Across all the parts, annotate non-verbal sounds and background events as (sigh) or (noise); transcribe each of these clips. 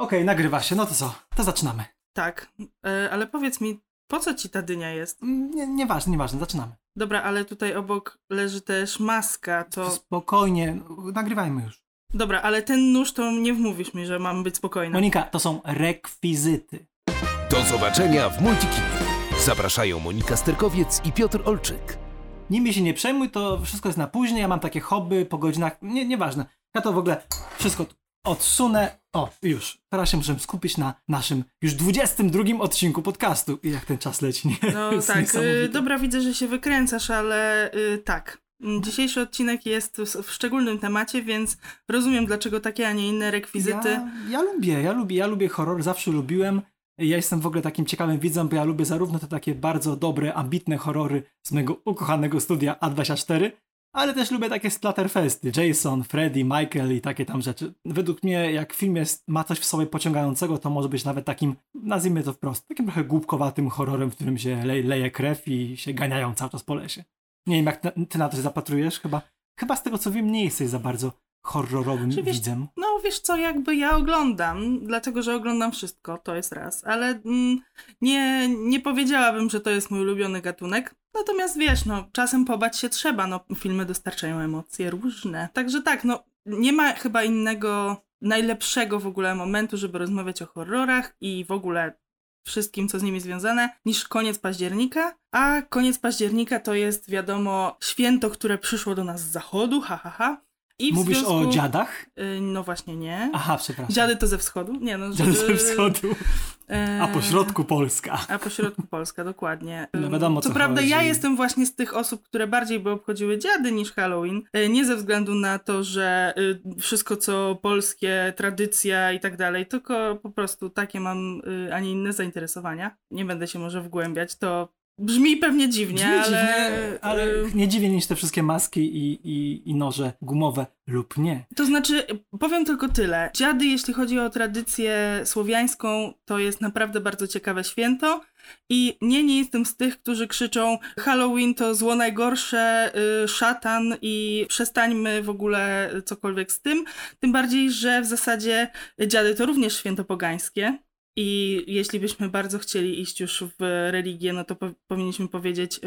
Okej, nagrywa się, no to co? To zaczynamy. Tak, e, ale powiedz mi, po co ci ta dynia jest? Mm, Nie, nieważne, nieważne, zaczynamy. Dobra, ale tutaj obok leży też maska, to... Spokojnie, nagrywajmy już. Dobra, ale ten nóż to nie wmówisz mi, że mam być spokojna. Monika, to są rekwizyty. Do zobaczenia w Multikinie. Zapraszają Monika Sterkowiec i Piotr Olczyk. Nimi się nie przejmuj, to wszystko jest na później, ja mam takie hobby po godzinach, nie, nieważne. Ja to w ogóle wszystko tu odsunę. O, już. Teraz się muszę skupić na naszym już 22 odcinku podcastu. I jak ten czas leci, nie? No (laughs) tak, y, dobra, widzę, że się wykręcasz, ale y, tak. Dzisiejszy odcinek jest w w szczególnym temacie, więc rozumiem, dlaczego takie, a nie inne rekwizyty. Ja, ja lubię, ja lubię, ja lubię horror, zawsze lubiłem. Ja jestem w ogóle takim ciekawym widzem, bo ja lubię zarówno te takie bardzo dobre, ambitne horrory z mojego ukochanego studia A24, ale też lubię takie splatterfesty, Jason, Freddy, Michael i takie tam rzeczy. Według mnie, jak film jest, ma coś w sobie pociągającego, to może być nawet takim, nazwijmy to wprost, takim trochę głupkowatym horrorem, w którym się le leje krew i się ganiają cały czas po lesie. Nie wiem, jak ty na to się zapatrujesz? Chyba, chyba z tego co wiem, nie jesteś za bardzo horrorowym wiesz- widzem. No wiesz co, jakby ja oglądam, dlatego że oglądam wszystko, to jest raz, ale mm, nie, nie powiedziałabym, że to jest mój ulubiony gatunek. Natomiast wiesz, no czasem pobać się trzeba, no filmy dostarczają emocje różne. Także tak, no nie ma chyba innego, najlepszego w ogóle momentu, żeby rozmawiać o horrorach i w ogóle wszystkim, co z nimi związane, niż koniec października. A koniec października to jest, wiadomo, święto, które przyszło do nas z zachodu, ha, ha, ha. I Mówisz związku... o dziadach? Y, No właśnie nie. Aha, przepraszam. Dziady to ze wschodu? Nie no. Dziady ze y, wschodu. E, A po środku Polska. A po środku Polska, dokładnie. No wiadomo, co co prawda chodzi. ja jestem właśnie z tych osób, które bardziej by obchodziły dziady niż Halloween. E, Nie ze względu na to, że y, wszystko co polskie, tradycja i tak dalej, tylko po prostu takie mam, a nie inne zainteresowania. Nie będę się może wgłębiać, to brzmi pewnie dziwnie, Brzmi ale... dziwnie, ale y, nie dziwię niż te wszystkie maski i, i, i noże gumowe lub nie. To znaczy, powiem tylko tyle. Dziady, jeśli chodzi o tradycję słowiańską, to jest naprawdę bardzo ciekawe święto. I nie, nie jestem z tych, którzy krzyczą Halloween to zło najgorsze, y, szatan i przestańmy w ogóle cokolwiek z tym. Tym bardziej, że w zasadzie dziady to również święto pogańskie. I jeśli byśmy bardzo chcieli iść już w religię, no to po powinniśmy powiedzieć y,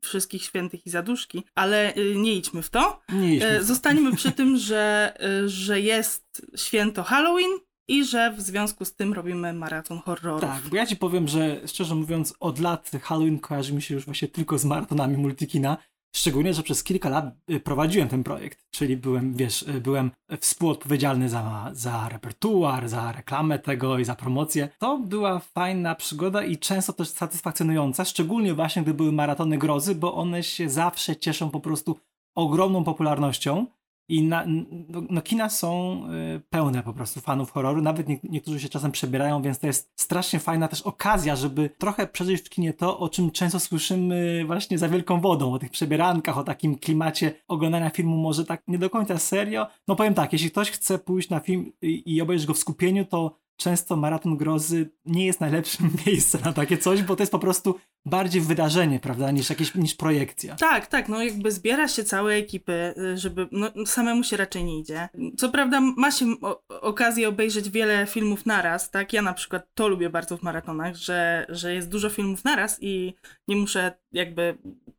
wszystkich świętych i zaduszki, ale y, nie idźmy w to. Nie idźmy. E, Zostaniemy przy tym, że, e, że jest święto Halloween i że w związku z tym robimy maraton horrorów. Tak, bo ja ci powiem, że szczerze mówiąc, od lat Halloween kojarzy mi się już właśnie tylko z maratonami multikina. Szczególnie, że przez kilka lat y, prowadziłem ten projekt, czyli byłem, wiesz, y, byłem współodpowiedzialny za, za repertuar, za reklamę tego i za promocję. To była fajna przygoda i często też satysfakcjonująca, szczególnie właśnie gdy były maratony grozy, bo one się zawsze cieszą po prostu ogromną popularnością. I na, no, no kina są y, pełne po prostu fanów horroru, nawet nie, niektórzy się czasem przebierają, więc to jest strasznie fajna też okazja, żeby trochę przeżyć w kinie to, o czym często słyszymy właśnie za wielką wodą, o tych przebierankach, o takim klimacie oglądania filmu może tak nie do końca serio. No powiem tak, jeśli ktoś chce pójść na film i, i obejrzeć go w skupieniu, to często maraton grozy nie jest najlepszym (laughs) miejscem na takie coś, bo to jest po prostu bardziej wydarzenie, prawda, niż jakieś niż projekcja. Tak, tak, no jakby zbiera się całe ekipy, y, żeby, no samemu się raczej nie idzie. Co prawda ma się o, okazję obejrzeć wiele filmów naraz, tak, ja na przykład to lubię bardzo w maratonach, że, że jest dużo filmów naraz i nie muszę jakby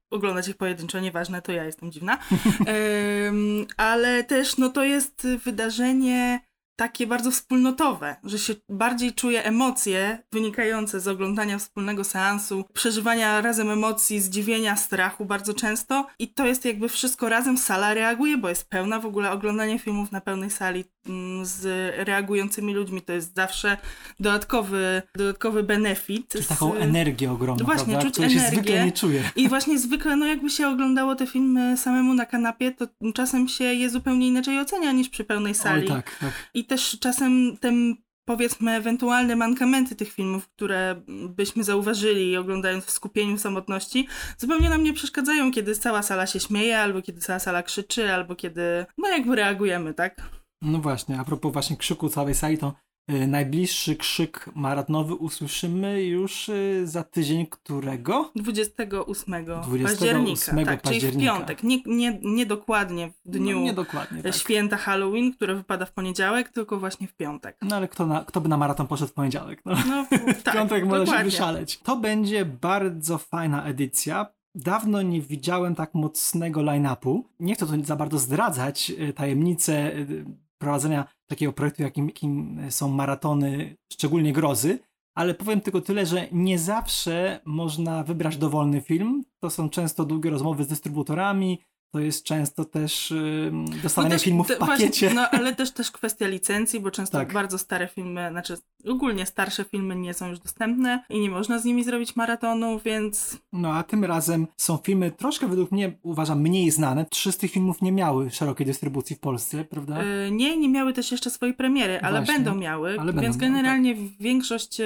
oglądać ich pojedynczo, nieważne, to ja jestem dziwna. (laughs) Ym, ale też, no to jest wydarzenie takie bardzo wspólnotowe, że się bardziej czuje emocje wynikające z oglądania wspólnego seansu, przeżywania razem emocji, zdziwienia, strachu bardzo często. I to jest jakby wszystko razem, sala reaguje, bo jest pełna w ogóle oglądanie filmów na pełnej sali z reagującymi ludźmi, to jest zawsze dodatkowy, dodatkowy benefit. Z- taką energię ogromną, Właśnie, prawda, czuć której się energię. zwykle nie czuje. i właśnie zwykle, no jakby się oglądało te filmy samemu na kanapie, to czasem się je zupełnie inaczej ocenia niż przy pełnej sali. Oj tak, tak. I też czasem ten powiedzmy ewentualne mankamenty tych filmów, które byśmy zauważyli oglądając w skupieniu w samotności, zupełnie nam nie przeszkadzają, kiedy cała sala się śmieje, albo kiedy cała sala krzyczy, albo kiedy no jakby reagujemy, tak? No właśnie, a propos właśnie krzyku całej sali, to Y, Najbliższy krzyk maratonowy usłyszymy już y, za tydzień którego? 28, 28 października. Tak, czyli w października. piątek. Nie, nie, nie dokładnie w dniu No, niedokładnie, tak. święta Halloween, które wypada w poniedziałek, tylko właśnie w piątek. No ale kto, na, kto by na maraton poszedł w poniedziałek? No. No, (laughs) W tak, piątek może się dokładnie. wyszaleć. To będzie bardzo fajna edycja. Dawno nie widziałem tak mocnego line-upu. Nie chcę tu za bardzo zdradzać tajemnicy y, prowadzenia takiego projektu, jakim, jakim są maratony, szczególnie grozy, ale powiem tylko tyle, że nie zawsze można wybrać dowolny film. To są często długie rozmowy z dystrybutorami, to jest często też dostawanie też filmów w pakiecie. Właśnie, no ale też też kwestia licencji, bo często Tak. bardzo stare filmy, znaczy ogólnie starsze filmy nie są już dostępne i nie można z nimi zrobić maratonu, więc No a tym razem są filmy troszkę według mnie, uważam, mniej znane. Trzy z tych filmów nie miały szerokiej dystrybucji w Polsce, prawda? y, nie, nie miały też jeszcze swojej premiery, ale Właśnie. będą miały, Ale będą więc miały, generalnie większość y,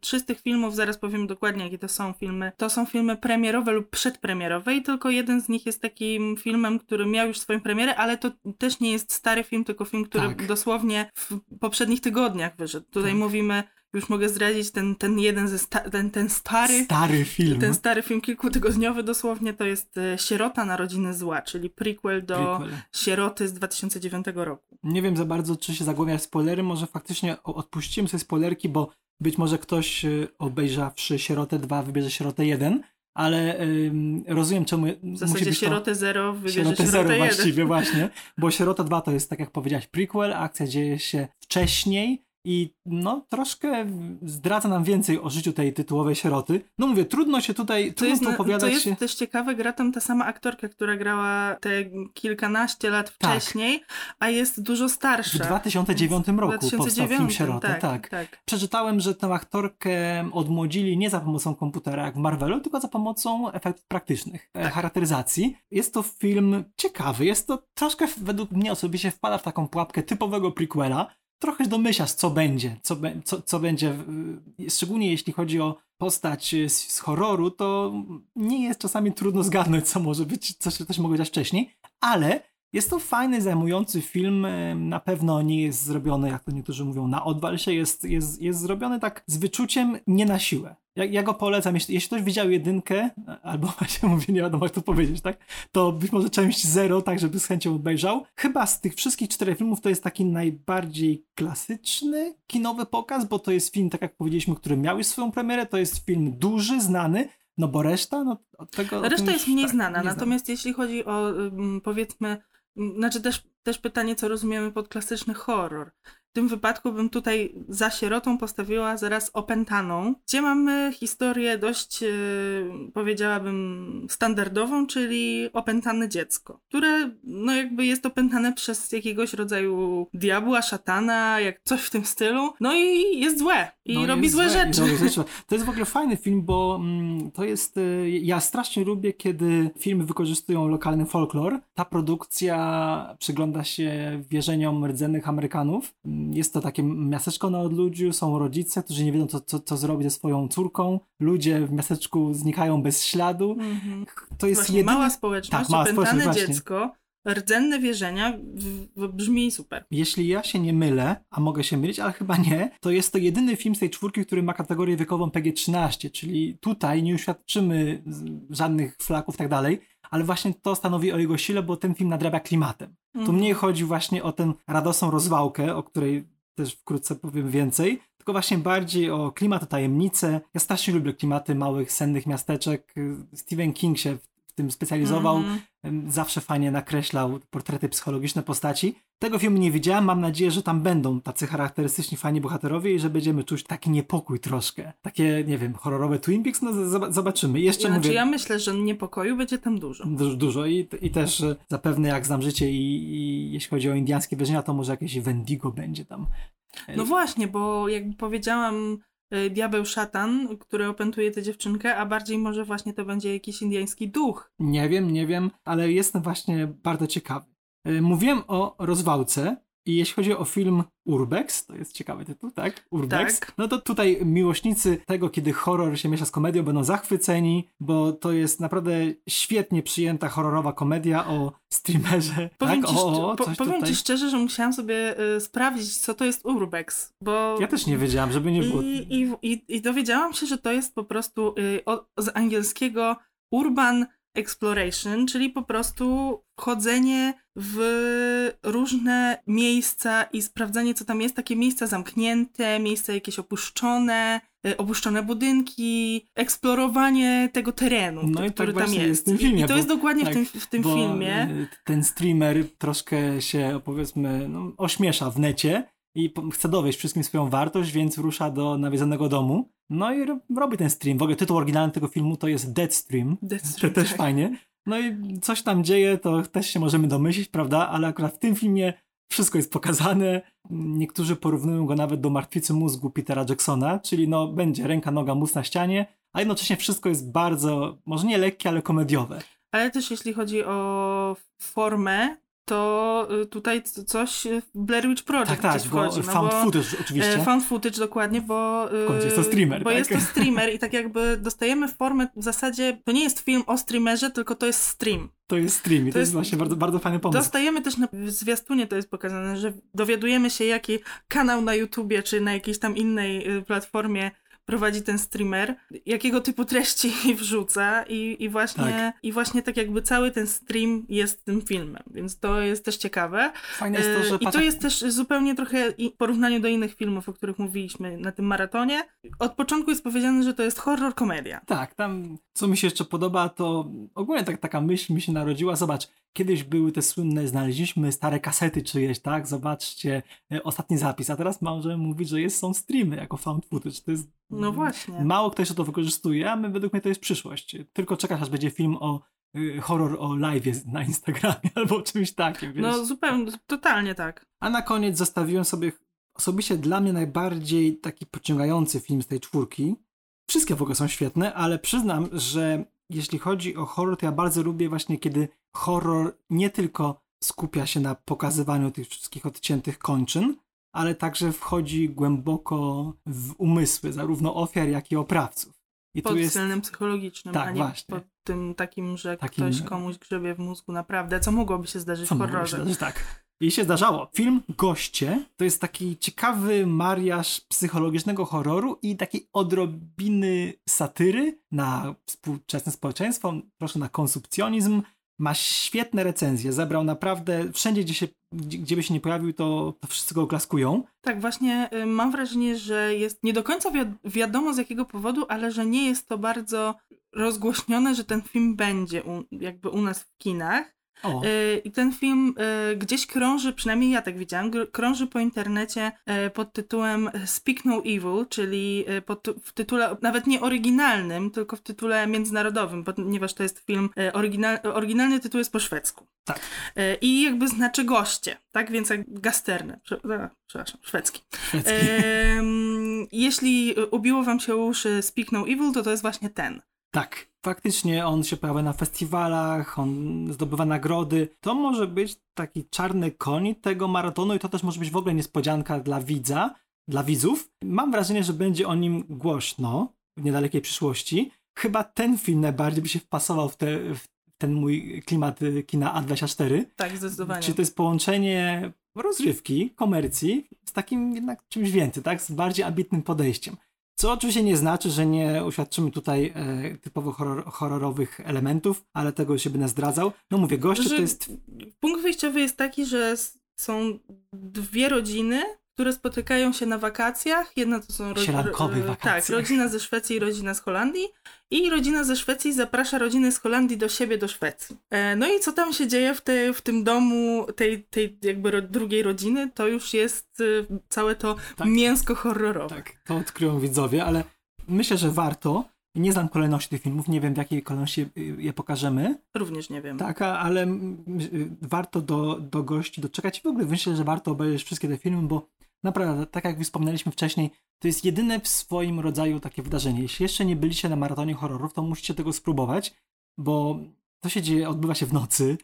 trzy z tych filmów, zaraz powiem dokładnie jakie to są filmy, to są filmy premierowe lub przedpremierowe i tylko jeden z nich jest takim filmem, który miał już swoją premierę, ale to też nie jest stary film, tylko film, który Tak. dosłownie w poprzednich tygodniach wyszedł. Tutaj Tak. mówimy, już mogę zdradzić, ten, ten jeden ze sta- ten, ten stary, Stary film. ten stary film kilkutygodniowy dosłownie to jest e, Sierota Narodziny Zła, czyli prequel do Prequel. Sieroty z 2009 roku. Nie wiem za bardzo, czy się zagłębiać w spoilery. Może faktycznie odpuściłem sobie spoilerki, bo być może ktoś y, obejrzawszy Sierotę 2 wybierze Sierotę 1, ale ym, rozumiem, czemu W musi zasadzie to... Sierotę 0 wybierze Sierotę Sierotę, zero 1. właściwie, właśnie. Bo Sierota 2 to jest, tak jak powiedziałaś, prequel, akcja dzieje się wcześniej i no troszkę zdradza nam więcej o życiu tej tytułowej sieroty. No mówię, trudno się tutaj, To trudno jest, tu opowiadać to jest się... też ciekawe, gra tam ta sama aktorka, która grała te kilkanaście lat Tak. wcześniej, a jest dużo W starsza. 2009 roku powstał film 2009, Sierota, tak. tak, tak. Przeczytałem, że tę aktorkę odmłodzili nie za pomocą komputera jak w Marvelu, tylko za pomocą efektów praktycznych, e, Tak. charakteryzacji. Jest to film ciekawy, jest to troszkę według mnie osobiście wpada w taką pułapkę typowego prequela. Trochę domyślasz, co będzie, co, be, co, co będzie, szczególnie jeśli chodzi o postać z, z horroru, to nie jest czasami trudno zgadnąć, co może być, co się coś mogło dziać wcześniej, ale jest to fajny, zajmujący film. e, Na pewno nie jest zrobiony, jak to niektórzy mówią, na odwal się. Jest, jest, jest zrobiony tak z wyczuciem, nie na siłę. Ja, ja go polecam. Jeśli, jeśli ktoś widział jedynkę, albo (laughs) właśnie mówię, nie wiadomo jak to powiedzieć, tak? To być może część zero, tak, żeby z chęcią obejrzał. Chyba z tych wszystkich czterech filmów to jest taki najbardziej klasyczny kinowy pokaz, bo to jest film, tak jak powiedzieliśmy, który miał już swoją premierę. To jest film duży, znany. No bo reszta, no od tego. Reszta jest mniej tak, znana, mniej znana. natomiast jeśli chodzi o powiedzmy, znaczy też, też pytanie, co rozumiemy pod klasyczny horror. W tym wypadku bym tutaj za sierotą postawiła zaraz opętaną, gdzie mamy historię dość, yy, powiedziałabym, standardową, czyli opętane dziecko, które no jakby jest opętane przez jakiegoś rodzaju diabła, szatana, jak coś w tym stylu, no i jest złe i No, robi złe i (laughs) rzeczy. To jest w ogóle fajny film, bo mm, to jest. y, Ja strasznie lubię, kiedy filmy wykorzystują lokalny folklor. Ta produkcja przygląda się wierzeniom rdzennych Amerykanów. Jest to takie miasteczko na odludziu, są rodzice, którzy nie wiedzą, co, co, co zrobić ze swoją córką. Ludzie w miasteczku znikają bez śladu. Mhm. To jest Właśnie jedyny... mała społeczność, Tak, mała opętane społeczność, dziecko, rdzenne wierzenia, brzmi super. Jeśli ja się nie mylę, a mogę się mylić, ale chyba nie, to jest to jedyny film z tej czwórki, który ma kategorię wiekową PG-13, czyli tutaj nie uświadczymy żadnych flaków i tak dalej, ale właśnie to stanowi o jego sile, bo ten film nadrabia klimatem. Tu Mhm. mniej chodzi właśnie o tę radosną rozwałkę, o której też wkrótce powiem więcej, tylko właśnie bardziej o klimat, o tajemnicę. Ja strasznie lubię klimaty małych, sennych miasteczek. Stephen King się w- w tym specjalizował. Em, Zawsze fajnie nakreślał portrety psychologiczne postaci. Tego filmu nie widziałem, mam nadzieję, że tam będą tacy charakterystyczni fajni bohaterowie i że będziemy czuć taki niepokój troszkę. Takie, nie wiem, horrorowe Twin Peaks, no zobaczymy. Jeszcze Znaczy, mówię, ja myślę, że niepokoju będzie tam dużo. dużo, dużo. I, i też e, zapewne jak znam życie i, i jeśli chodzi o indiańskie wierzenia, to może jakieś Wendigo będzie tam. No właśnie, bo jakby powiedziałam, diabeł szatan, który opętuje tę dziewczynkę, a bardziej może właśnie to będzie jakiś indyjski duch. Nie wiem, nie wiem, ale jestem właśnie bardzo ciekawy. E, Mówiłem o rozwałce, I jeśli chodzi o film Urbex, to jest ciekawy tytuł, tak? Urbex. Tak. No to tutaj miłośnicy tego, kiedy horror się miesza z komedią, będą zachwyceni, bo to jest naprawdę świetnie przyjęta horrorowa komedia o streamerze. Powiem, tak? ci, o, o, po, powiem tutaj. ci szczerze, że musiałam sobie y, sprawdzić, co to jest Urbex, bo... Ja też nie wiedziałam, żeby nie było. I, i, i, I dowiedziałam się, że to jest po prostu y, o, z angielskiego urban exploration, czyli po prostu wchodzenie w różne miejsca i sprawdzanie, co tam jest. Takie miejsca zamknięte, miejsca jakieś opuszczone, y, opuszczone budynki, eksplorowanie tego terenu, No tak który tam właśnie jest. jest I- filmie, I, to bo- jest dokładnie tak, w tym, w tym filmie. y, Ten streamer troszkę się, powiedzmy, no, ośmiesza w necie i chce dowieść wszystkim swoją wartość, więc rusza do nawiedzonego domu. No i ro- robi ten stream. W ogóle tytuł oryginalny tego filmu to jest Dead Stream. Deathstream, To też tak. fajnie. No i coś tam dzieje, to też się możemy domyślić, prawda? Ale akurat w tym filmie wszystko jest pokazane. Niektórzy porównują go nawet do martwicy mózgu Petera Jacksona, czyli no będzie ręka, noga, mózg na ścianie, a jednocześnie wszystko jest bardzo, może nie lekkie, ale komediowe. Ale też jeśli chodzi o formę, to y, tutaj coś w Blair Witch Project Tak, tak, gdzieś bo wchodzi. no found bo, footage oczywiście. e, Found footage dokładnie, bo... y, W końcu jest to streamer, Bo tak? jest to streamer i tak jakby dostajemy formę w zasadzie, to nie jest film o streamerze, tylko to jest stream. To jest stream i to, to jest właśnie bardzo, bardzo fajny pomysł. Dostajemy też na w zwiastunie to jest pokazane, że dowiadujemy się jaki kanał na YouTubie czy na jakiejś tam innej y, platformie prowadzi ten streamer, jakiego typu treści (laughs) wrzuca i, i, właśnie, Tak. i właśnie tak jakby cały ten stream jest tym filmem, więc to jest też ciekawe. Fajne jest to, że E, I patrz, to jest też zupełnie trochę i- w porównaniu do innych filmów, o których mówiliśmy na tym maratonie. Od początku jest powiedziane, że to jest horror komedia. Tak, tam co mi się jeszcze podoba, to ogólnie tak, taka myśl mi się narodziła. Zobacz, kiedyś były te słynne, znaleźliśmy stare kasety czyjeś, tak? Zobaczcie, e, ostatni zapis, a teraz możemy mówić, że jest, są streamy jako found footage. To jest No właśnie. Mało kto jeszcze to wykorzystuje, a my według mnie to jest przyszłość. Tylko czekasz, aż będzie film o y, horror o live na Instagramie (laughs) albo czymś takim, wiesz? No zupełnie, totalnie tak. A na koniec zostawiłem sobie osobiście dla mnie najbardziej taki pociągający film z tej czwórki. Wszystkie w ogóle są świetne, ale przyznam, że jeśli chodzi o horror, to ja bardzo lubię właśnie, kiedy horror nie tylko skupia się na pokazywaniu tych wszystkich odciętych kończyn, ale także wchodzi głęboko w umysły zarówno ofiar, jak i oprawców. I Pod jest względem psychologicznym, Tak, a nie właśnie. pod tym takim, że Takim- ktoś komuś grzebie w mózgu naprawdę, co mogłoby się zdarzyć Co w mogło się horrorze. zdarzyć? Tak. I się zdarzało. Film Goście to jest taki ciekawy mariaż psychologicznego horroru i takiej odrobiny satyry na współczesne społeczeństwo, troszkę na konsumpcjonizm. Ma świetne recenzje. Zebrał naprawdę wszędzie, gdzie, się, gdzie by się nie pojawił, to, to wszyscy go oklaskują. Tak, właśnie y, mam wrażenie, że jest nie do końca wi- wiadomo z jakiego powodu, ale że nie jest to bardzo rozgłośnione, że ten film będzie u, jakby u nas w kinach. O, Y, I ten film y, gdzieś krąży, przynajmniej ja tak widziałam, krąży po internecie y, pod tytułem Speak No Evil, czyli pod, w tytule nawet nie oryginalnym, tylko w tytule międzynarodowym, ponieważ to jest film, oryginal, oryginalny tytuł jest po szwedzku. Tak. I jakby znaczy goście, tak? Więc jak gasterny, prze, e, przepraszam, szwedzki. szwedzki. Jeśli ubiło wam się uszy Speak No Evil, to to jest właśnie ten. Tak, faktycznie on się pojawia na festiwalach, on zdobywa nagrody. To może być taki czarny koń tego maratonu i to też może być w ogóle niespodzianka dla widza, dla widzów. Mam wrażenie, że będzie o nim głośno w niedalekiej przyszłości. Chyba ten film najbardziej by się wpasował w, te, w ten mój klimat y, kina A24. Tak, zdecydowanie. Czyli to jest połączenie rozrywki, komercji z takim jednak czymś więcej, tak? Z bardziej ambitnym podejściem. Co oczywiście nie znaczy, że nie uświadczymy tutaj e, typowo horror, horrorowych elementów, ale tego się będę zdradzał. No mówię, goście Że to jest... Punkt wyjściowy jest taki, że są dwie rodziny, które spotykają się na wakacjach. Jedna to są ro- Sielankowych ro- wakacjach. Tak, rodzina ze Szwecji i rodzina z Holandii. I rodzina ze Szwecji zaprasza rodziny z Holandii do siebie do Szwecji. E, no i co tam się dzieje w, tej, w tym domu tej, tej jakby drugiej rodziny, to już jest y, całe to Tak. mięsko horrorowe. Tak, to odkryją widzowie, ale myślę, że warto. Nie znam kolejności tych filmów, nie wiem w jakiej kolejności je, je pokażemy, Również nie wiem. tak, ale y, warto do, do gości doczekać i w ogóle myślę, że warto obejrzeć wszystkie te filmy, bo naprawdę, tak jak wspomnieliśmy wcześniej, to jest jedyne w swoim rodzaju takie wydarzenie. Jeśli jeszcze nie byliście na maratonie horrorów, to musicie tego spróbować, bo to się dzieje, odbywa się w nocy.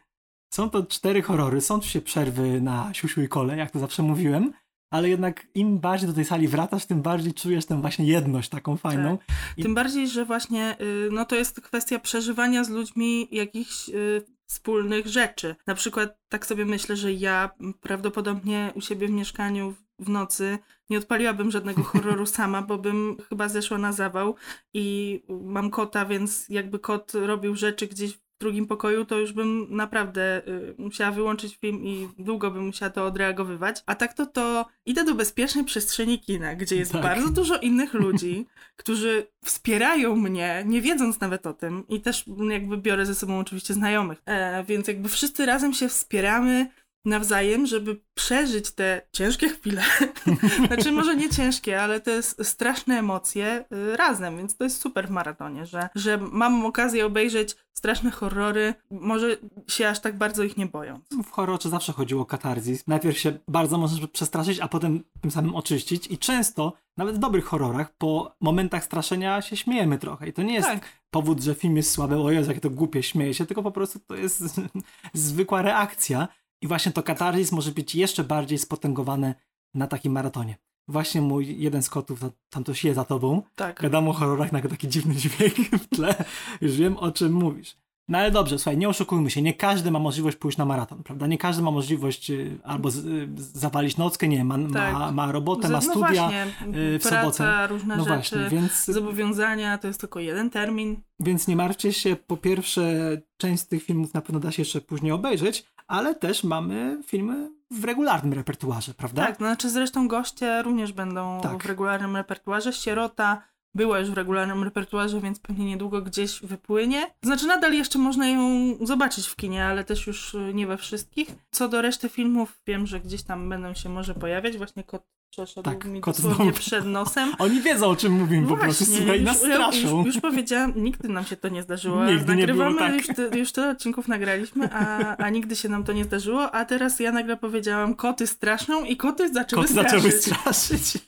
Są to cztery horrory, są się przerwy na siusiu i kole, jak to zawsze mówiłem, ale jednak im bardziej do tej sali wracasz, tym bardziej czujesz tę właśnie jedność taką fajną. Tak. I... Tym bardziej, że właśnie y, no to jest kwestia przeżywania z ludźmi jakichś y, wspólnych rzeczy. Na przykład tak sobie myślę, że ja prawdopodobnie u siebie w mieszkaniu w nocy nie odpaliłabym żadnego (laughs) horroru sama, bo bym chyba zeszła na zawał i mam kota, więc jakby kot robił rzeczy gdzieś w drugim pokoju, to już bym naprawdę y, musiała wyłączyć film i długo bym musiała to odreagowywać. A tak to to idę do bezpiecznej przestrzeni kina, gdzie jest tak. bardzo dużo innych ludzi, (laughs) którzy wspierają mnie, nie wiedząc nawet o tym i też jakby biorę ze sobą oczywiście znajomych. E, więc jakby wszyscy razem się wspieramy, nawzajem, żeby przeżyć te ciężkie chwile. (laughs) znaczy, może nie ciężkie, ale te straszne emocje y, razem, więc to jest super w maratonie, że, że mam okazję obejrzeć straszne horrory, może się aż tak bardzo ich nie boją. W horrorze zawsze chodziło o katarzis. Najpierw się bardzo możesz przestraszyć, a potem tym samym oczyścić i często, nawet w dobrych horrorach, po momentach straszenia się śmiejemy trochę i to nie jest tak. powód, że film jest słaby, o Jezu, jakie to głupie, śmieje się, tylko po prostu to jest (laughs) zwykła reakcja i właśnie to katarzis może być jeszcze bardziej spotęgowane na takim maratonie. Właśnie mój jeden z kotów tam to się za tobą. Tak. Gadam o horrorach, nagle taki dziwny dźwięk w tle. Już wiem, o czym mówisz. No ale dobrze, słuchaj, nie oszukujmy się, nie każdy ma możliwość pójść na maraton, prawda? Nie każdy ma możliwość y, albo z, y, zawalić nockę, nie, ma, tak. ma, ma robotę, ma no studia no właśnie, y, w praca, sobotę. różne no rzeczy, właśnie, więc... zobowiązania, to jest tylko jeden termin. Więc nie martwcie się, po pierwsze, część z tych filmów na pewno da się jeszcze później obejrzeć, ale też mamy filmy w regularnym repertuarze, prawda? Tak, no znaczy zresztą goście również będą tak. w regularnym repertuarze. Sierota była już w regularnym repertuarze, więc pewnie niedługo gdzieś wypłynie. Znaczy nadal jeszcze można ją zobaczyć w kinie, ale też już nie we wszystkich. Co do reszty filmów, wiem, że gdzieś tam będą się może pojawiać. Właśnie Kot przeszedł tak, mi kot dosłownie przed nosem. (laughs) Oni wiedzą, o czym mówimy po prostu, słuchaj, nas straszą. Już, już, powiedziałam, nigdy nam się to nie zdarzyło. Nigdy Nagrywamy, nie było, tak. już, ty, już tyle odcinków nagraliśmy, a, a nigdy się nam to nie zdarzyło, a teraz ja nagle powiedziałam, koty straszną i koty zaczęły koty straszyć. zaczęły straszyć.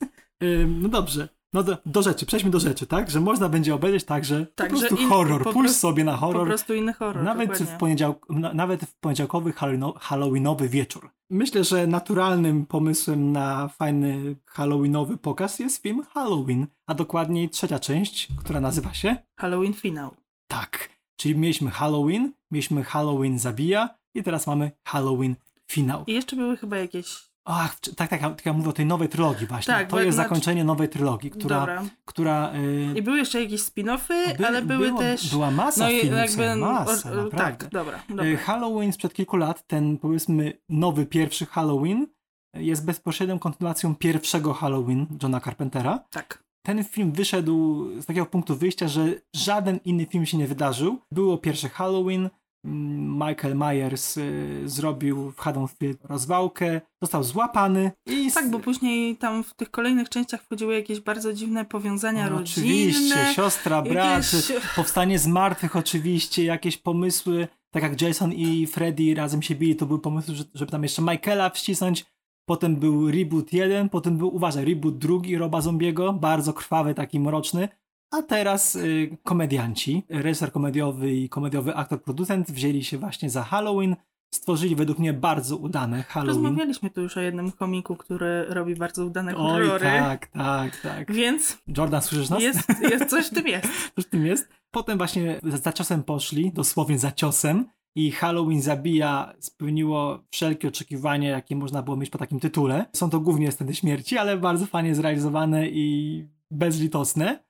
(laughs) no dobrze. No do, do, rzeczy, przejdźmy do rzeczy, tak? Że można będzie obejrzeć tak, że tak, po prostu in, horror, po pójść sobie na horror. Po prostu inny horror. Nawet w, poniedziałk, nawet w poniedziałkowy halloweenowy wieczór. Myślę, że naturalnym pomysłem na fajny halloweenowy pokaz jest film Halloween, a dokładniej trzecia część, która nazywa się Halloween Finał. Tak, czyli mieliśmy Halloween, mieliśmy Halloween Zabija i teraz mamy Halloween Finał. I jeszcze były chyba jakieś Ach, tak, tak, tak, ja mówię o tej nowej trylogii właśnie. Tak, to jest znaczy... zakończenie nowej trylogii, która... Dobra. która y... I były jeszcze jakieś spin-offy, By, ale były było, też... Była masa no filmów, jakby... masa, o. Tak, dobra, y, dobra. Halloween sprzed kilku lat, ten powiedzmy nowy, pierwszy Halloween jest bezpośrednią kontynuacją pierwszego Halloween Johna Carpentera. Tak. Ten film wyszedł z takiego punktu wyjścia, że żaden inny film się nie wydarzył. Było pierwsze Halloween, Michael Myers y, zrobił w Haddonfield rozwałkę, został złapany i... Tak, bo później tam w tych kolejnych częściach wchodziły jakieś bardzo dziwne powiązania no, rodzinne. Oczywiście, siostra, brat, jakieś... powstanie z martwych oczywiście, jakieś pomysły, tak jak Jason i Freddy razem się bili, to były pomysły, żeby tam jeszcze Michaela wcisnąć, potem był reboot jeden, potem był, uważaj, reboot drugi Roba Zombiego, bardzo krwawy, taki mroczny, a teraz y, komedianci, reżyser komediowy i komediowy aktor, producent wzięli się właśnie za Halloween, stworzyli według mnie bardzo udane Halloween. Rozmawialiśmy tu już o jednym komiku, który robi bardzo udane horrory. Oj, tak, tak, tak. Więc... Jordan, słyszysz nas? Jest, jest coś w tym jest. (laughs) coś w tym jest. Potem właśnie za ciosem poszli, dosłownie za ciosem i Halloween Zabija spełniło wszelkie oczekiwania, jakie można było mieć po takim tytule. Są to głównie sceny śmierci, ale bardzo fajnie zrealizowane i bezlitosne.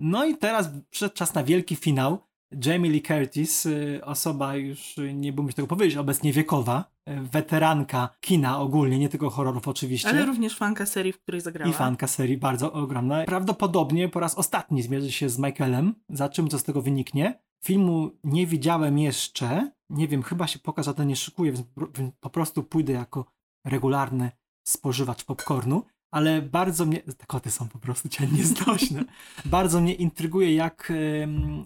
No i teraz przyszedł czas na wielki finał. Jamie Lee Curtis, y, osoba już, nie bym tego powiedzieć, obecnie wiekowa, y, weteranka kina ogólnie, nie tylko horrorów oczywiście. Ale również fanka serii, w której zagrała. I fanka serii, bardzo ogromna. Prawdopodobnie po raz ostatni zmierzy się z Michaelem, za czym co z tego wyniknie. Filmu nie widziałem jeszcze, nie wiem, chyba się pokaz ten nie szykuje, więc po prostu pójdę jako regularny spożywacz popcornu ale bardzo mnie, te koty są po prostu cię nieznośne, (laughs) bardzo mnie intryguje jak,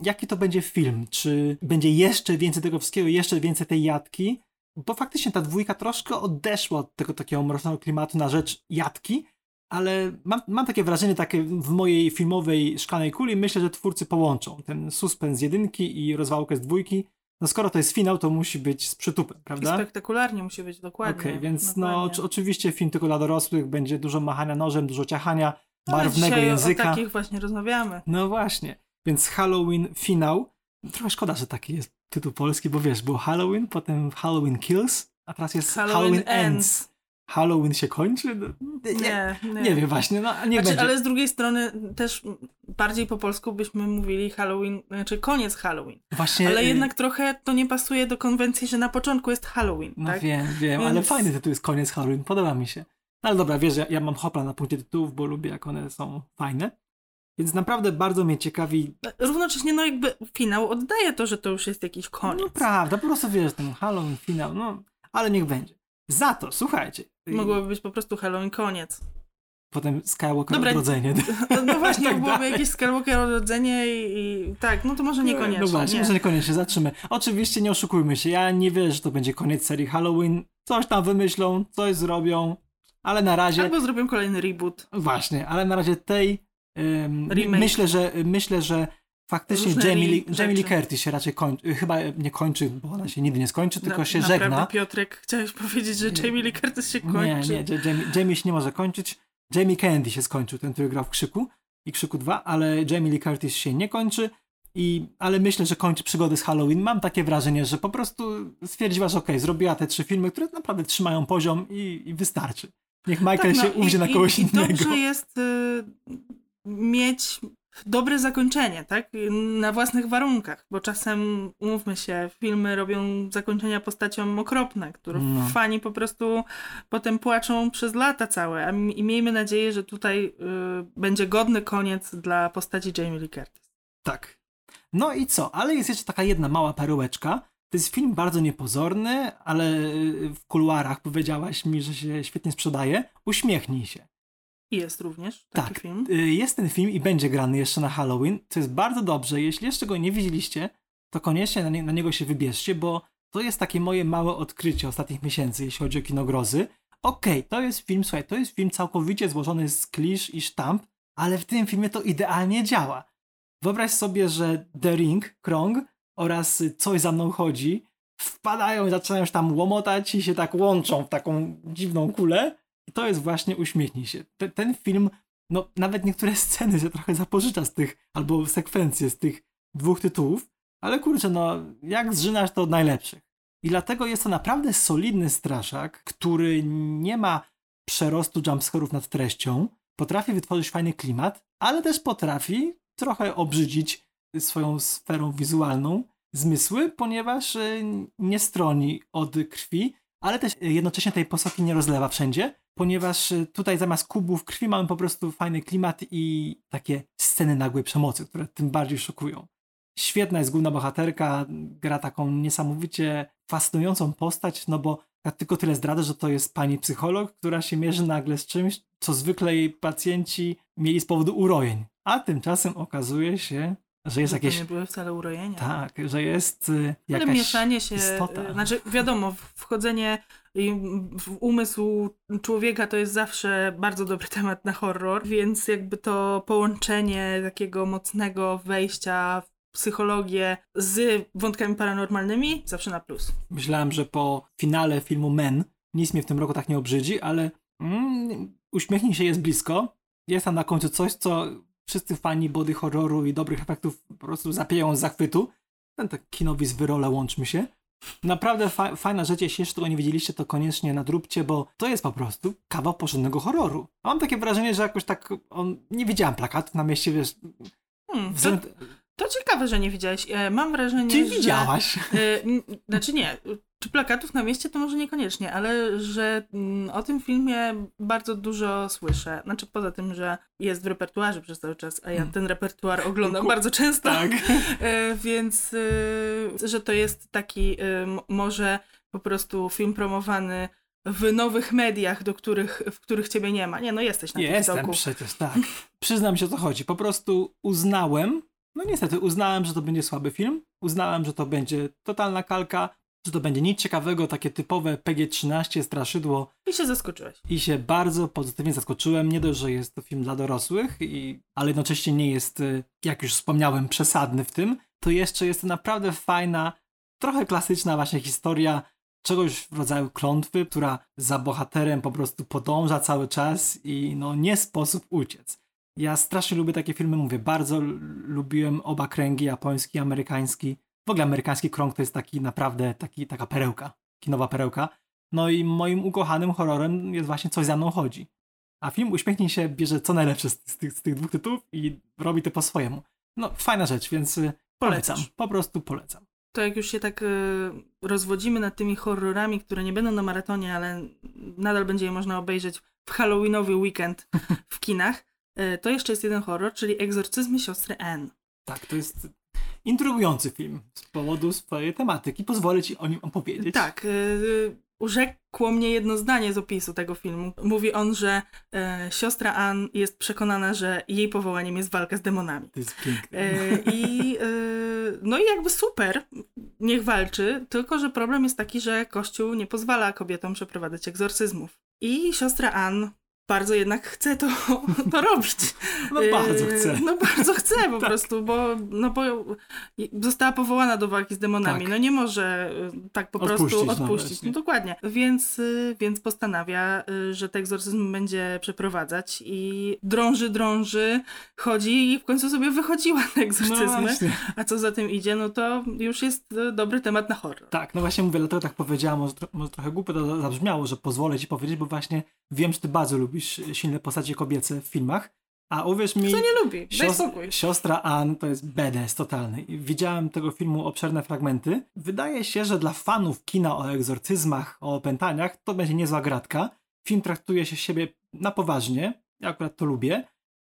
jaki to będzie film, czy będzie jeszcze więcej tego wszystkiego, jeszcze więcej tej jadki, bo faktycznie ta dwójka troszkę odeszła od tego takiego mrocznego klimatu na rzecz jadki, ale mam, mam takie wrażenie takie w mojej filmowej szklanej kuli, myślę, że twórcy połączą ten suspens z jedynki i rozwałkę z dwójki, no skoro to jest finał, to musi być z przytupem, I prawda? spektakularnie musi być, dokładnie. Okej, więc no dokładnie. oczy- oczywiście film tylko dla dorosłych, będzie dużo machania nożem, dużo ciachania, No, barwnego języka. O takich właśnie rozmawiamy. No właśnie, więc Halloween finał. Trochę szkoda, że taki jest tytuł polski, bo wiesz, było Halloween, potem Halloween Kills, a teraz jest Halloween, Ends. Halloween się kończy? No, nie, nie, Nie, wiem właśnie, no nie Znaczy, będzie. ale z drugiej strony też bardziej po polsku byśmy mówili Halloween, znaczy koniec Halloween. Właśnie, Ale y, jednak trochę to nie pasuje do konwencji, że na początku jest Halloween, No tak? wiem, wiem, ale Więc- fajny tytuł jest Koniec Halloween, podoba mi się. No ale dobra, wiesz, ja, ja mam hopla na punkcie tytułów, bo lubię jak one są fajne. Więc naprawdę bardzo mnie ciekawi, Równocześnie, no jakby finał oddaje to, że to już jest jakiś koniec. no prawda, po prostu wiesz, ten Halloween finał, no, ale niech będzie. Za to, słuchajcie, Mogłoby być po prostu Halloween koniec. potem Skywalker Dobra, odrodzenie. (laughs) No właśnie, Tak byłoby dalej. jakieś Skywalker odrodzenie i, i tak, no to może niekoniecznie. No właśnie, nie. może niekoniecznie, zatrzymy. Oczywiście nie oszukujmy się, ja nie wierzę, że to będzie koniec serii Halloween. Coś tam wymyślą, coś zrobią, ale na razie... Albo zrobią kolejny reboot. Właśnie, ale na razie tej ym, myślę, że myślę, że faktycznie Jamie Lee, Jamie Lee. Curtis się raczej kończy, chyba nie kończy, bo ona się nigdy nie skończy, tylko Na- się naprawdę, żegna. Piotrek, chciałeś (laughs) powiedzieć, że Jamie Lee Curtis się kończy? Nie, nie, Ja- Jamie, Jamie się nie może kończyć. Jamie Kennedy się skończył, ten, który grał w Krzyku i Krzyku 2, ale Jamie Lee Curtis się nie kończy. I, ale myślę, że kończy przygody z Halloween. Mam takie wrażenie, że po prostu stwierdziła, że okej, zrobiła te trzy filmy, które naprawdę trzymają poziom i, i wystarczy. Niech Michael Tak, no się i- ujdzie na i- kogoś i innego. Dobrze jest y, mieć dobre zakończenie, tak? Na własnych warunkach, bo czasem, umówmy się, filmy robią zakończenia postaciom okropne, które No. fani po prostu potem płaczą przez lata całe. A I miejmy nadzieję, że tutaj y, będzie godny koniec dla postaci Jamie Lee Curtis. Tak. No i co? Ale jest jeszcze taka jedna mała perełeczka. To jest film bardzo niepozorny, ale y, w kuluarach powiedziałaś mi, że się świetnie sprzedaje. Uśmiechnij się. I jest również taki Tak, film. y, jest ten film i będzie grany jeszcze na Halloween, co jest bardzo dobrze. Jeśli jeszcze go nie widzieliście, to koniecznie na, nie, na niego się wybierzcie, bo to jest takie moje małe odkrycie ostatnich miesięcy, jeśli chodzi o kino grozy. Okej, to jest film, słuchaj, to jest film całkowicie złożony z klisz i sztamp, ale w tym filmie to idealnie działa. Wyobraź sobie, że The Ring, Krąg oraz Coś za mną chodzi wpadają i zaczynają się tam łomotać i się tak łączą w taką dziwną kulę. I to jest właśnie Uśmiechnij się. Te, ten film, no nawet niektóre sceny się trochę zapożycza z tych, albo sekwencje z tych dwóch tytułów, ale kurczę, no jak zżynasz to od najlepszych. I dlatego jest to naprawdę solidny straszak, który nie ma przerostu jumpscarów nad treścią, potrafi wytworzyć fajny klimat, ale też potrafi trochę obrzydzić swoją sferą wizualną zmysły, ponieważ y, nie stroni od krwi, ale też jednocześnie tej posoki nie rozlewa wszędzie, ponieważ y, tutaj zamiast kubów krwi mamy po prostu fajny klimat i takie sceny nagłej przemocy, które tym bardziej szokują. Świetna jest główna bohaterka, gra taką niesamowicie fascynującą postać, no bo ja tylko tyle zdradzę, że to jest pani psycholog, która się mierzy nagle z czymś, co zwykle jej pacjenci mieli z powodu urojeń. A tymczasem okazuje się, że jest to jakieś... nie były wcale urojenia. Tak, że jest y, jakaś Ale mieszanie się, istota. y, znaczy wiadomo, wchodzenie w umysł człowieka to jest zawsze bardzo dobry (laughs) temat na horror, więc jakby to połączenie takiego mocnego wejścia w psychologię z wątkami paranormalnymi zawsze na plus. Myślałem, że po finale filmu Men nic mnie w tym roku tak nie obrzydzi, ale mm, uśmiechnij się jest blisko. Jest tam na końcu coś, co wszyscy fani body horroru i dobrych efektów po prostu zapieją z zachwytu. Ten tak kinowi z wyrole łączmy się. Naprawdę fa- fajna rzecz, jeśli jeszcze tego nie widzieliście, to koniecznie nadróbcie, bo to jest po prostu kawał porządnego horroru. A mam takie wrażenie, że jakoś tak on, nie widziałem plakatów na mieście, wiesz, Hmm, to. To ciekawe, że nie widziałeś. E, Mam wrażenie, Ty że... widziałaś. E, Znaczy nie, czy plakatów na mieście to może niekoniecznie, ale że mm, o tym filmie bardzo dużo słyszę. Znaczy poza tym, że jest w repertuarze przez cały czas, a ja Hmm. ten repertuar oglądam bardzo często. Tak. (laughs) E, Więc, że to jest taki może po prostu film promowany w nowych mediach, do których, w których ciebie nie ma. Nie, no jesteś na Jestem TikToku. przecież, tak. Przyznam się o co chodzi. Po prostu uznałem, no niestety uznałem, że to będzie słaby film. Uznałem, że to będzie totalna kalka, że to będzie nic ciekawego, takie typowe PG-13, straszydło I się zaskoczyłeś. i się bardzo pozytywnie zaskoczyłem. Nie dość, że jest to film dla dorosłych, i, ale jednocześnie nie jest, y, jak już wspomniałem, przesadny w tym, to jeszcze jest to naprawdę fajna, trochę klasyczna właśnie historia czegoś w rodzaju klątwy, która za bohaterem po prostu podąża cały czas i no nie sposób uciec. Ja strasznie lubię takie filmy, mówię, bardzo lubiłem oba kręgi, japoński, amerykański. W ogóle amerykański krąg to jest taki naprawdę taki, taka perełka, kinowa perełka. No i moim ukochanym horrorem jest właśnie Coś za mną chodzi. A film Uśmiechnij się bierze co najlepsze z, z, tych, z tych dwóch tytułów i robi to po swojemu. No, fajna rzecz, więc y, polecam. Po prostu polecam. To jak już się tak y, rozwodzimy nad tymi horrorami, które nie będą na maratonie, ale nadal będzie je można obejrzeć w Halloweenowy weekend w kinach, to jeszcze jest jeden horror, czyli Egzorcyzmy siostry Anne. Tak, to jest intrygujący film z powodu swojej tematyki. Pozwolę ci o nim opowiedzieć. Tak. Y, urzekło mnie jedno zdanie z opisu tego filmu. Mówi on, że e, siostra Ann jest przekonana, że jej powołaniem jest walka z demonami. To jest piękne. E, I e, no i jakby super, niech walczy, tylko że problem jest taki, że Kościół nie pozwala kobietom przeprowadzać egzorcyzmów. I siostra Ann bardzo jednak chce to, (laughs) to robić. No bardzo chce. No bardzo chce po (laughs) tak. prostu, bo, no bo została powołana do walki z demonami. Tak. No nie może y, tak po odpuścić, prostu odpuścić. No, no, dokładnie. Więc, y, więc postanawia, że ten egzorcyzm będzie przeprowadzać i drąży, drąży, chodzi i w końcu sobie wychodziła te egzorcyzmy. No A co za tym idzie, no to już jest dobry temat na horror. Tak, no właśnie mówię, dlatego tak powiedziałam, może, może trochę głupio to zabrzmiało, że pozwolę ci powiedzieć, bo właśnie wiem, że ty bardzo lubisz silne postacie kobiece w filmach, a uwierz mi... Kto nie lubi? Daj spokój. Siostra Ann to jest badass totalny. Widziałem tego filmu obszerne fragmenty. Wydaje się, że dla fanów kina o egzorcyzmach, o opętaniach, to będzie niezła gratka. Film traktuje się siebie na poważnie. Ja akurat to lubię.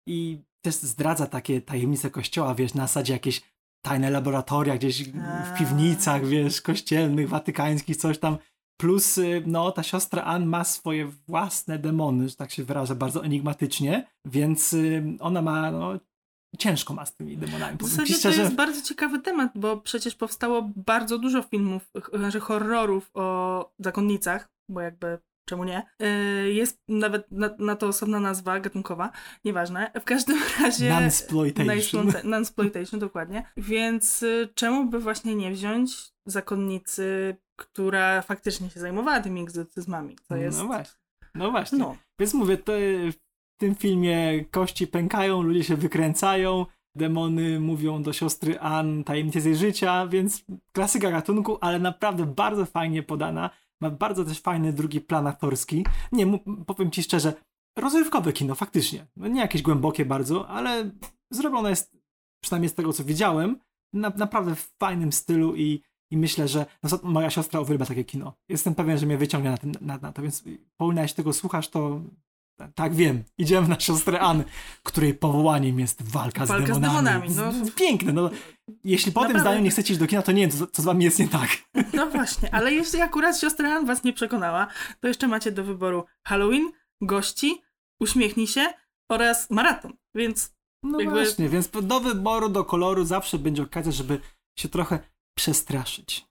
I też zdradza takie tajemnice kościoła, wiesz, na zasadzie jakieś tajne laboratoria gdzieś w piwnicach, wiesz, kościelnych, watykańskich, coś tam. Plus, y, no, ta siostra Ann ma swoje własne demony, że tak się wyrażę, bardzo enigmatycznie, więc y, ona ma, no, ciężko ma z tymi demonami. W zasadzie to jest bardzo ciekawy temat, bo przecież powstało bardzo dużo filmów, znaczy horrorów o zakonnicach, bo jakby czemu nie? Y, jest nawet na, na, to osobna nazwa gatunkowa, nieważne. W każdym razie... Nunsploitation. Nunsploitation, dokładnie. Więc czemu by właśnie nie wziąć zakonnicy która faktycznie się zajmowała tymi egzotyzmami. To jest... No właśnie. No właśnie. No. Więc mówię, to w tym filmie kości pękają, ludzie się wykręcają, demony mówią do siostry Ann tajemnice z jej życia, więc klasyka gatunku, ale naprawdę bardzo fajnie podana. Ma bardzo też fajny drugi plan aktorski. Nie, powiem ci szczerze, rozrywkowe kino, faktycznie. No nie jakieś głębokie bardzo, ale zrobione jest, przynajmniej z tego co widziałem, na, naprawdę w fajnym stylu i i myślę, że no, moja siostra uwielbia takie kino. Jestem pewien, że mnie wyciągnie na, ten, na, na to, więc Paulina, jeśli tego słuchasz, to tak wiem. Idziemy na siostrę Anny, której powołaniem jest walka, walka z demonami. Z demonami no. Piękne. No. Jeśli po tym zdaniu nie chcecie iść do kina, to nie wiem, co, co z wami jest nie tak. No właśnie, ale jeśli akurat siostra Ann was nie przekonała, to jeszcze macie do wyboru Halloween, gości, uśmiechnij się oraz maraton, więc no jakby... właśnie, więc do wyboru, do koloru zawsze będzie okazja, żeby się trochę przestraszyć.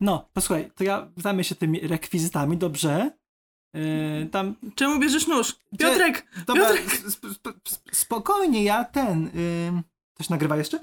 No, posłuchaj, to ja zajmę się tymi rekwizytami, dobrze? Yy, tam... Czemu bierzesz nóż? Piotrek! Dobra, Piotrek! Sp sp spokojnie, ja ten... Yy... Coś nagrywa jeszcze?